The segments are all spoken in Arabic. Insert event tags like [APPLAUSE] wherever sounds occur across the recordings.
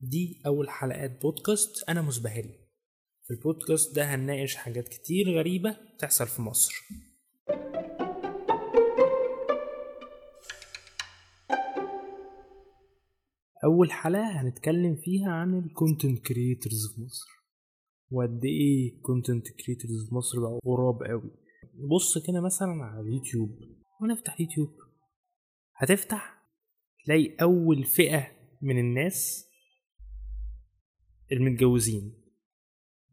دي أول حلقات بودكاست أنا مزبهري. في البودكاست ده هنناقش حاجات كتير غريبة بتحصل في مصر. أول حلقة هنتكلم فيها عن ال content creators في مصر. وقد إيه content creators في مصر بقوا غراب قوي. بص كده مثلا على اليوتيوب. ونفتح يوتيوب. هتفتح تلاقي أول فئة من الناس المتجوزين.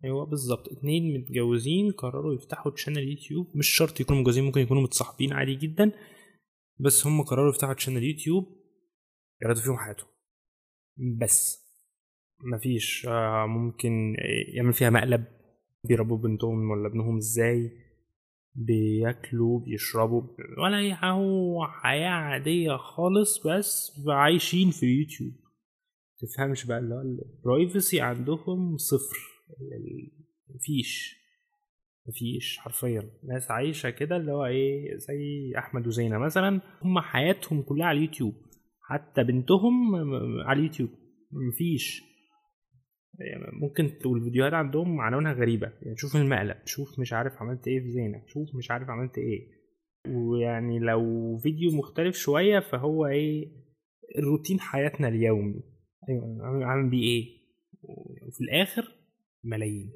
أيوه بالظبط اتنين متجوزين قرروا يفتحوا channel يوتيوب. مش شرط يكونوا متجوزين ممكن يكونوا متصاحبين عادي جدا بس هم قرروا يفتحوا channel يوتيوب يعرضوا فيهم حياتهم. بس. مفيش آه، ممكن يعمل فيها مقلب. بيربوا بنتهم ولا ابنهم إزاي؟ بياكلوا بيشربوا ولا هو حياة عادية خالص بس عايشين في اليوتيوب تفهمش بقى اللي هو البرايفسي عندهم صفر. ال- مفيش. مفيش حرفيا. ناس عايشة كده اللي هو إيه زي أحمد وزينة مثلا هم حياتهم كلها على اليوتيوب. حتى بنتهم على اليوتيوب. مفيش. يعني ممكن تقول الفيديوهات عندهم عناوينها غريبة. يعني شوف المقلب شوف مش عارف عملت إيه في زينة. شوف مش عارف عملت إيه. ويعني لو فيديو مختلف شوية فهو إيه الروتين حياتنا اليومي. أيوه عامل- بيه إيه؟ وفي الآخر ملايين.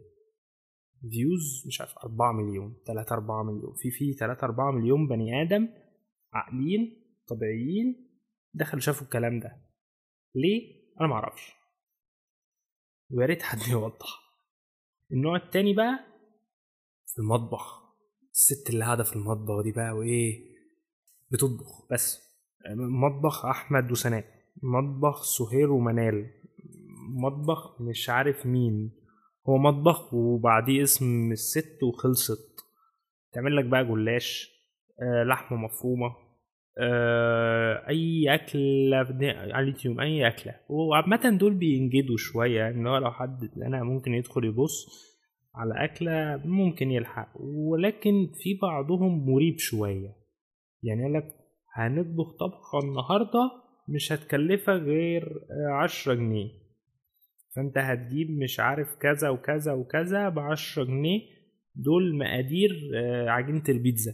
views مش عارف 4 مليون 3 4 مليون. في في 3 4 مليون بني آدم عاقلين طبيعيين دخلوا شافوا الكلام ده. ليه؟ أنا ما أعرفش. ويا ريت حد [LAUGHS] يوضح. النوع التاني بقى في المطبخ. الست اللي قاعدة في المطبخ دي بقى وإيه؟ بتطبخ بس. مطبخ أحمد وسناء مطبخ سهير ومنال. مطبخ مش عارف مين. هو مطبخ وبعديه اسم الست وخلصت. تعمل لك بقى جلاش آه لحمة مفرومة آه أي أكلة على اليوتيوب أي أكلة. وعامة دول بينجدوا شوية إن هو لو حد أنا ممكن يدخل يبص على أكلة ممكن يلحق. ولكن في بعضهم مريب شوية. يعني يقول لك هنطبخ طبخة النهارده مش هتكلفك غير آه، عشرة جنيه. فأنت هتجيب مش عارف كذا وكذا وكذا بعشرة جنيه. دول مقادير آه، عجينة البيتزا.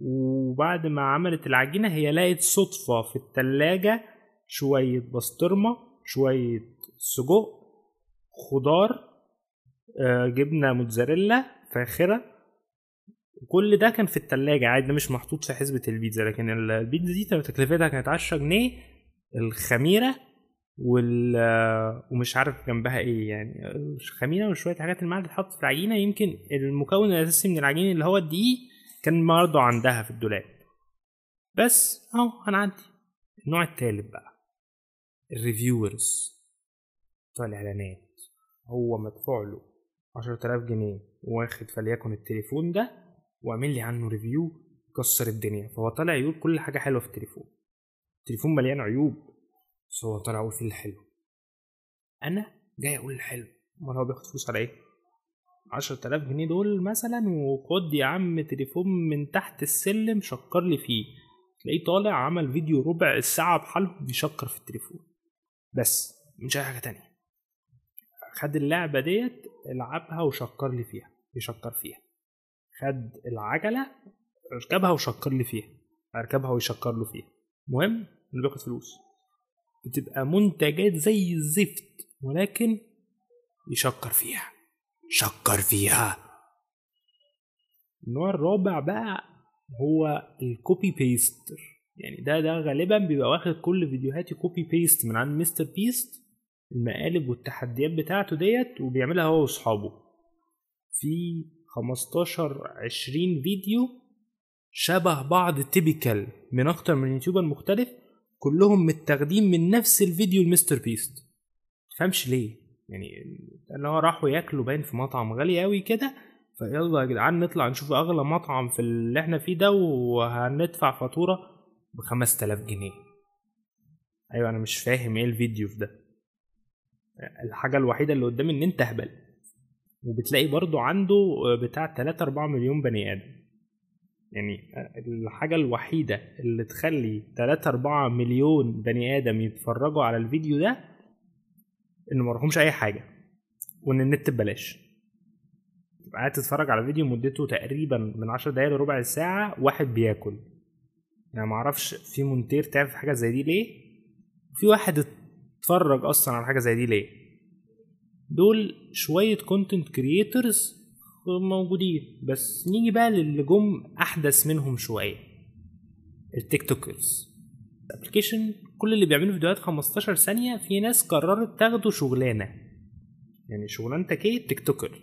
وبعد ما عملت العجينة هي لقت صدفة في التلاجة شوية بسطرمة شوية سجق خضار آه، جبنة موتزاريلا فاخرة. كل ده كان في التلاجة عادي ده مش محطوط في حسبة البيتزا لكن البيتزا دي تكلفتها كانت عشرة جنيه الخميرة وال ومش عارف جنبها إيه يعني الخميره وشوية حاجات المعدة تتحط في العجينة يمكن المكون الأساسي من العجين اللي هو الدقيق كان برضه عندها في الدولاب. بس أهو هنعدي. النوع التالت بقى ال reviewers بتوع الإعلانات. هو مدفوع له عشرة آلاف جنيه واخد فليكن التليفون ده وعامل لي عنه review كسر الدنيا. فهو طالع يقول كل حاجة حلوة في التليفون. التليفون مليان عيوب. بس هو طالع يقول فيه الحلو. أنا جاي أقول الحلو. أمال هو بياخد فلوس على إيه؟ عشرة آلاف جنيه دول مثلا وخد يا عم تليفون من تحت السلم شكر لي فيه. تلاقيه طالع عمل فيديو ربع الساعة بحاله بيشكر في التليفون. بس مش أي حاجة تانية. خد اللعبة ديت العبها وشكر لي فيها. يشكر فيها. خد العجلة اركبها وشكر لي فيها. اركبها ويشكر له فيها. المهم اللي بياخد فلوس. بتبقى منتجات زي الزفت ولكن يشكر فيها. شكر فيها. النوع الرابع بقى هو ال copy paster يعني ده ده غالبا بيبقى واخد كل فيديوهاتي copy paste من عند مستر بيست المقالب والتحديات بتاعته ديت وبيعملها هو وأصحابه. في 15 20 فيديو شبه بعض typical من أكتر من YouTuber مختلف كلهم متاخدين من نفس الفيديو المستر بيست تفهمش ليه؟ يعني اللي هو راحوا ياكلوا باين في مطعم غالي قوي كده فيلا يا جدعان نطلع نشوف أغلى مطعم في اللي إحنا فيه ده وهندفع فاتورة ب 5000 جنيه. أيوه أنا مش فاهم إيه الفيديو في ده. الحاجة الوحيدة اللي قدامي إن أنت هبل وبتلاقي برضو عنده بتاع 3 4 مليون بني آدم. يعني الحاجة الوحيدة اللي تخلي 3 4 مليون بني آدم يتفرجوا على الفيديو ده إن ما وراهمش أي حاجة وإن النت ببلاش. تبقى قاعد تتفرج على فيديو مدته تقريبا من 10 دقايق لربع ساعة واحد بياكل. يعني معرفش في مونتير تعرف حاجة زي دي ليه؟ في واحد اتفرج أصلا على حاجة زي دي ليه؟ دول شوية content creators موجودين. بس نيجي بقى للي جم أحدث منهم شوية. ال TikTokers. ال application كل اللي بيعملوا فيديوهات 15 ثانية في ناس قررت تاخده شغلانة. يعني شغلانتك إيه؟ TikToker.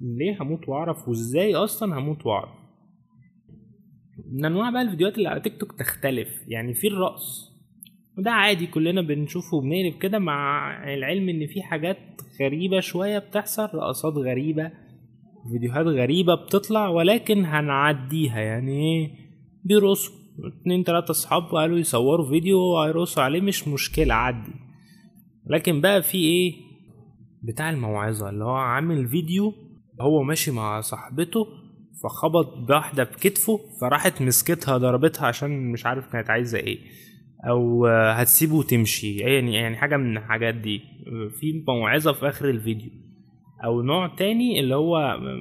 ليه هموت وأعرف؟ وإزاي أصلا هموت وأعرف؟ من أنواع بقى الفيديوهات اللي على تيك توك تختلف. يعني في الرقص. وده عادي كلنا بنشوفه وبنقلب كده مع العلم إن في حاجات غريبة شوية بتحصل رقصات غريبة فيديوهات غريبة بتطلع ولكن هنعديها. يعني إيه؟ بيرقصوا اتنين تلاتة أصحاب قالوا يصوروا فيديو وهيرقصوا عليه مش مشكلة عدي. لكن بقى في إيه؟ بتاع الموعظة اللي هو عامل فيديو هو ماشي مع صاحبته فخبط بواحدة بكتفه فراحت مسكتها ضربتها عشان مش عارف كانت عايزة إيه. أو هتسيبه وتمشي. يعني يعني حاجة من الحاجات دي. في موعظة في آخر الفيديو. أو نوع تاني اللي هو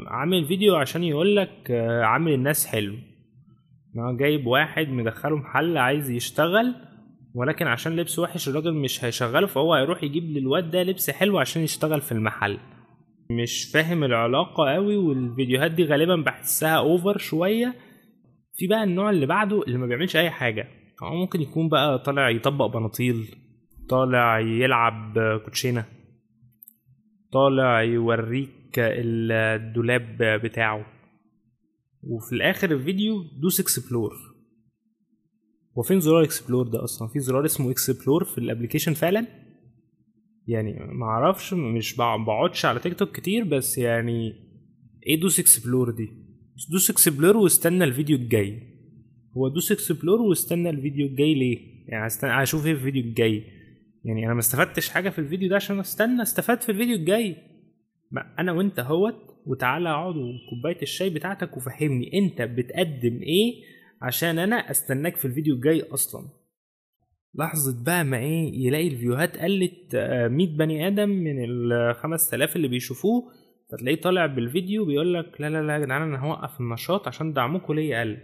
عامل فيديو عشان يقولك عامل الناس حلو. هو جايب واحد مدخله محل عايز يشتغل ولكن عشان لبسه وحش الراجل مش هيشغله فهو هيروح يجيب للواد ده لبس حلو عشان يشتغل في المحل. مش فاهم العلاقة قوي والفيديوهات دي غالبا بحسها اوفر شوية. في بقى النوع اللي بعده اللي ما بيعملش أي حاجة. هو ممكن يكون بقى طالع يطبق بناطيل طالع يلعب كوتشينة طالع يوريك الدولاب بتاعه. وفي الآخر الفيديو دوس explore هو فين زرار explore ده أصلا؟ في زرار اسمه explore في ال application فعلا. يعني معرفش مش بقعدش على تيك توك كتير بس يعني إيه دوس explore دي؟ دوس explore واستنى الفيديو الجاي. هو دوس explore واستنى الفيديو الجاي ليه؟ يعني استنى أشوف إيه في الفيديو الجاي. يعني أنا ما استفدتش حاجة في الفيديو ده عشان استنى استفاد في الفيديو الجاي. ما أنا وأنت أهوت وتعالى اقعد وكوباية الشاي بتاعتك وفهمني أنت بتقدم إيه عشان أنا أستناك في الفيديو الجاي أصلا. لحظة بقى ما إيه يلاقي الفيوهات قلت 100 بني آدم من ال 5000 اللي بيشوفوه فتلاقيه طالع بالفيديو بيقول لك لا لا لا يا جدعان أنا هوقف النشاط عشان دعمكم ليا قل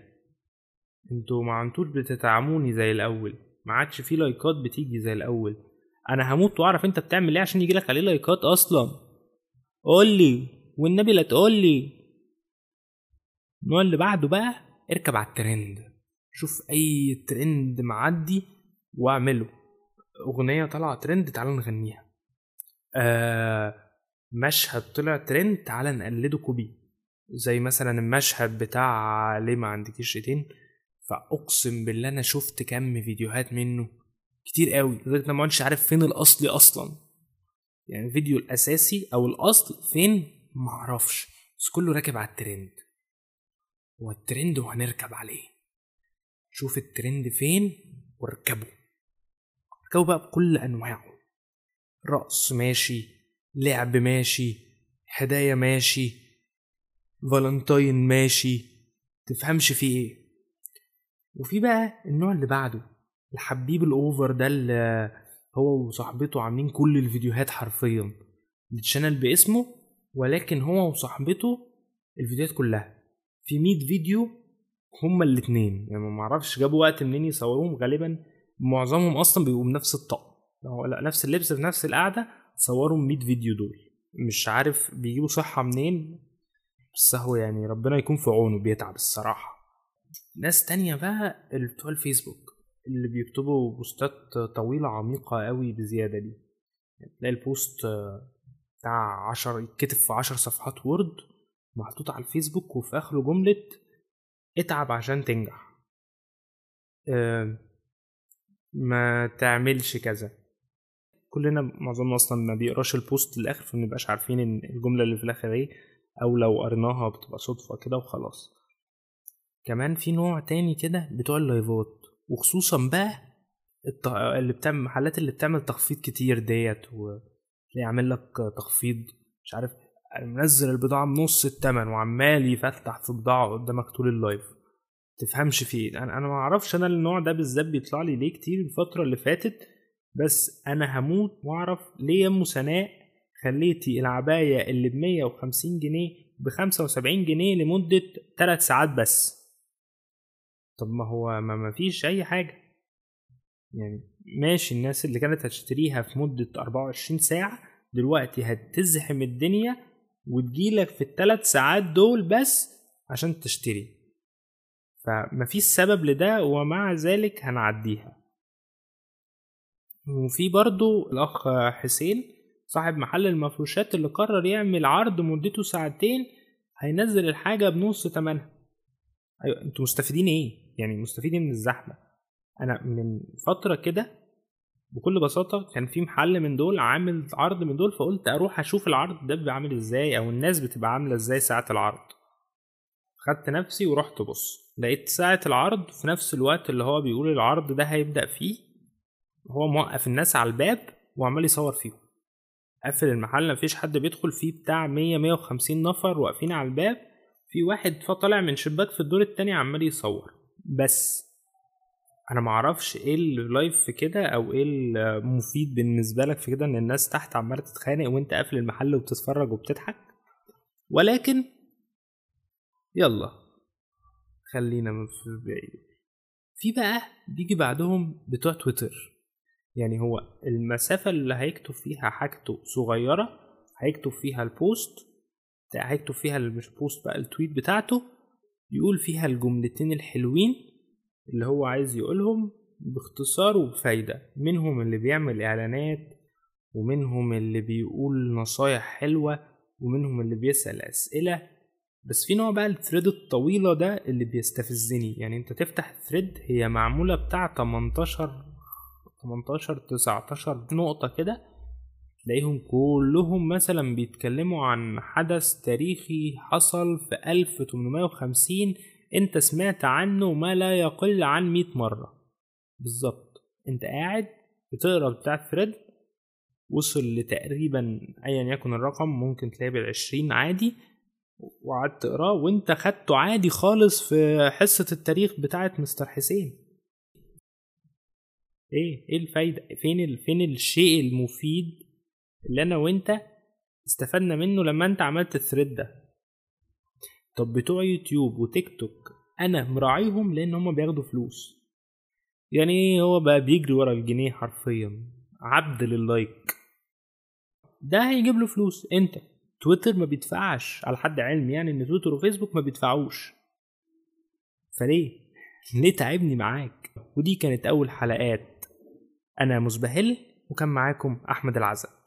أنتوا ما عدتوش بتدعموني زي الأول. ما عادش في لايكات بتيجي زي الأول. أنا هموت وأعرف أنت بتعمل إيه عشان يجي لك عليه لايكات أصلا. قول لي والنبي لا تقول لي. النوع اللي بعده بقى اركب على الترند. شوف أي ترند معدي واعمله. أغنية طالعة ترند تعال نغنيها. آه مشهد طلع ترند تعال نقلده copy. زي مثلا المشهد بتاع ليه ما عندكيش ايدين فأقسم بالله أنا شفت كم فيديوهات منه. كتير قوي لدرجة ما كنتش عارف فين الأصلي أصلا. يعني الفيديو الأساسي أو الأصل فين؟ معرفش بس كله راكب على الترند. هو الترند وهنركب عليه. شوف الترند فين واركبه. اركبه بقى بكل أنواعه. رقص ماشي لعب ماشي هدايا ماشي فالنتاين ماشي. تفهمش فيه إيه. وفي بقى النوع اللي بعده الحبيب ال over ده اللي هو وصاحبته عاملين كل الفيديوهات حرفيا. ال channel باسمه ولكن هو وصاحبته الفيديوهات كلها. في 100 فيديو هما الاتنين. يعني ما أعرفش جابوا وقت منين يصوروهم غالبا معظمهم أصلا بيبقوا بنفس الطقم لا نفس اللبس في نفس القعدة صوروا 100 فيديو دول. مش عارف بيجيبوا صحة منين بس هو يعني ربنا يكون في عونه بيتعب الصراحة. ناس تانية بقى بتوع الفيسبوك اللي بيكتبوا بوستات طويلة عميقة قوي بزيادة دي. تلاقي البوست بتاع عشر يتكتب في عشر صفحات Word محطوط على الفيسبوك وفي آخره جملة اتعب عشان تنجح. آه ما تعملش كذا. كلنا معظمنا أصلا ما بيقراش ال post للآخر فمنبقاش عارفين إن الجملة اللي في الآخر إيه أو لو قريناها بتبقى صدفة كده وخلاص. كمان في نوع تاني كده بتوع اللايفات وخصوصا بقى الت... اللي بتعمل المحلات اللي بتعمل تخفيض كتير ديت وتلاقي عامل لك تخفيض مش عارف منزل البضاعة بنص التمن وعمال يفتح في بضاعة قدامك طول ال live. تفهمش فيه أنا أنا ما أعرفش أنا النوع ده بالذات بيطلع لي ليه كتير الفترة اللي فاتت بس أنا هموت وأعرف ليه يا ام سناء خليتي العباية اللي ب 150 جنيه ب 75 جنيه لمدة 3 ساعات بس. طب ما هو ما فيش أي حاجة. يعني ماشي الناس اللي كانت هتشتريها في مدة 24 ساعة دلوقتي هتزحم الدنيا وتجيلك في الثلاث ساعات دول بس عشان تشتري. فمفيش سبب لده ومع ذلك هنعديها. وفي برضو الأخ حسين صاحب محل المفروشات اللي قرر يعمل عرض مدته ساعتين هينزل الحاجة بنص تمنها. أيوة أنتوا مستفيدين إيه؟ يعني مستفيدين من الزحمة؟ أنا من فترة كده بكل بساطة كان في محل من دول عامل عرض من دول فقلت أروح أشوف العرض ده بيبقى عامل إزاي أو الناس بتبقى عاملة إزاي ساعة العرض. خدت نفسي ورحت بص لقيت ساعة العرض في نفس الوقت اللي هو بيقول العرض ده هيبدأ فيه هو موقف الناس على الباب وعمال يصور فيهم. قفل المحل مفيش حد بيدخل فيه بتاع مية مية وخمسين نفر واقفين على الباب في واحد طالع من شباك في الدور التاني عمال يصور. بس أنا معرفش إيه ال live في كده أو إيه المفيد بالنسبة لك في كده إن الناس تحت عمالة تتخانق وأنت قافل المحل وبتتفرج وبتضحك. ولكن يلا خلينا من في بعيد. في بقى بيجي بعدهم بتوع تويتر. يعني هو المسافة اللي هيكتب فيها حاجته صغيرة هيكتب فيها ال post هيكتب فيها مش post بقى ال tweet بتاعته يقول فيها الجملتين الحلوين اللي هو عايز يقولهم باختصار وبفايدة. منهم اللي بيعمل إعلانات ومنهم اللي بيقول نصايح حلوة ومنهم اللي بيسأل أسئلة. بس في نوع بقى ال thread الطويلة ده اللي بيستفزني. يعني أنت تفتح thread هي معمولة بتاع 18 18 19 نقطة كده تلاقيهم كلهم مثلا بيتكلموا عن حدث تاريخي حصل في 1850 أنت سمعت عنه ما لا يقل عن 100 مرة. بالظبط. أنت قاعد بتقرأ بتاع الثريد وصل لتقريبا ايا يكن الرقم ممكن تلاقيه بالعشرين عادي وقعدت تقرأه وأنت خدته عادي خالص في حصة التاريخ بتاعت مستر حسين. إيه إيه الفايدة؟ فين. فين الشيء المفيد اللي أنا وأنت استفدنا منه لما أنت عملت ال thread ده. طب بتوع يوتيوب وتيك توك أنا مراعيهم لأن هما بياخدوا فلوس. يعني هو بقى بيجري ورا الجنيه حرفيا عبد لل like. ده هيجيب له فلوس. أنت تويتر ما بيدفعش على حد علمي يعني إن تويتر وفيسبوك ما بيدفعوش. فليه؟ ليه تعبني معاك؟ ودي كانت أول حلقات. أنا مزبهل وكان معاكم أحمد العزب.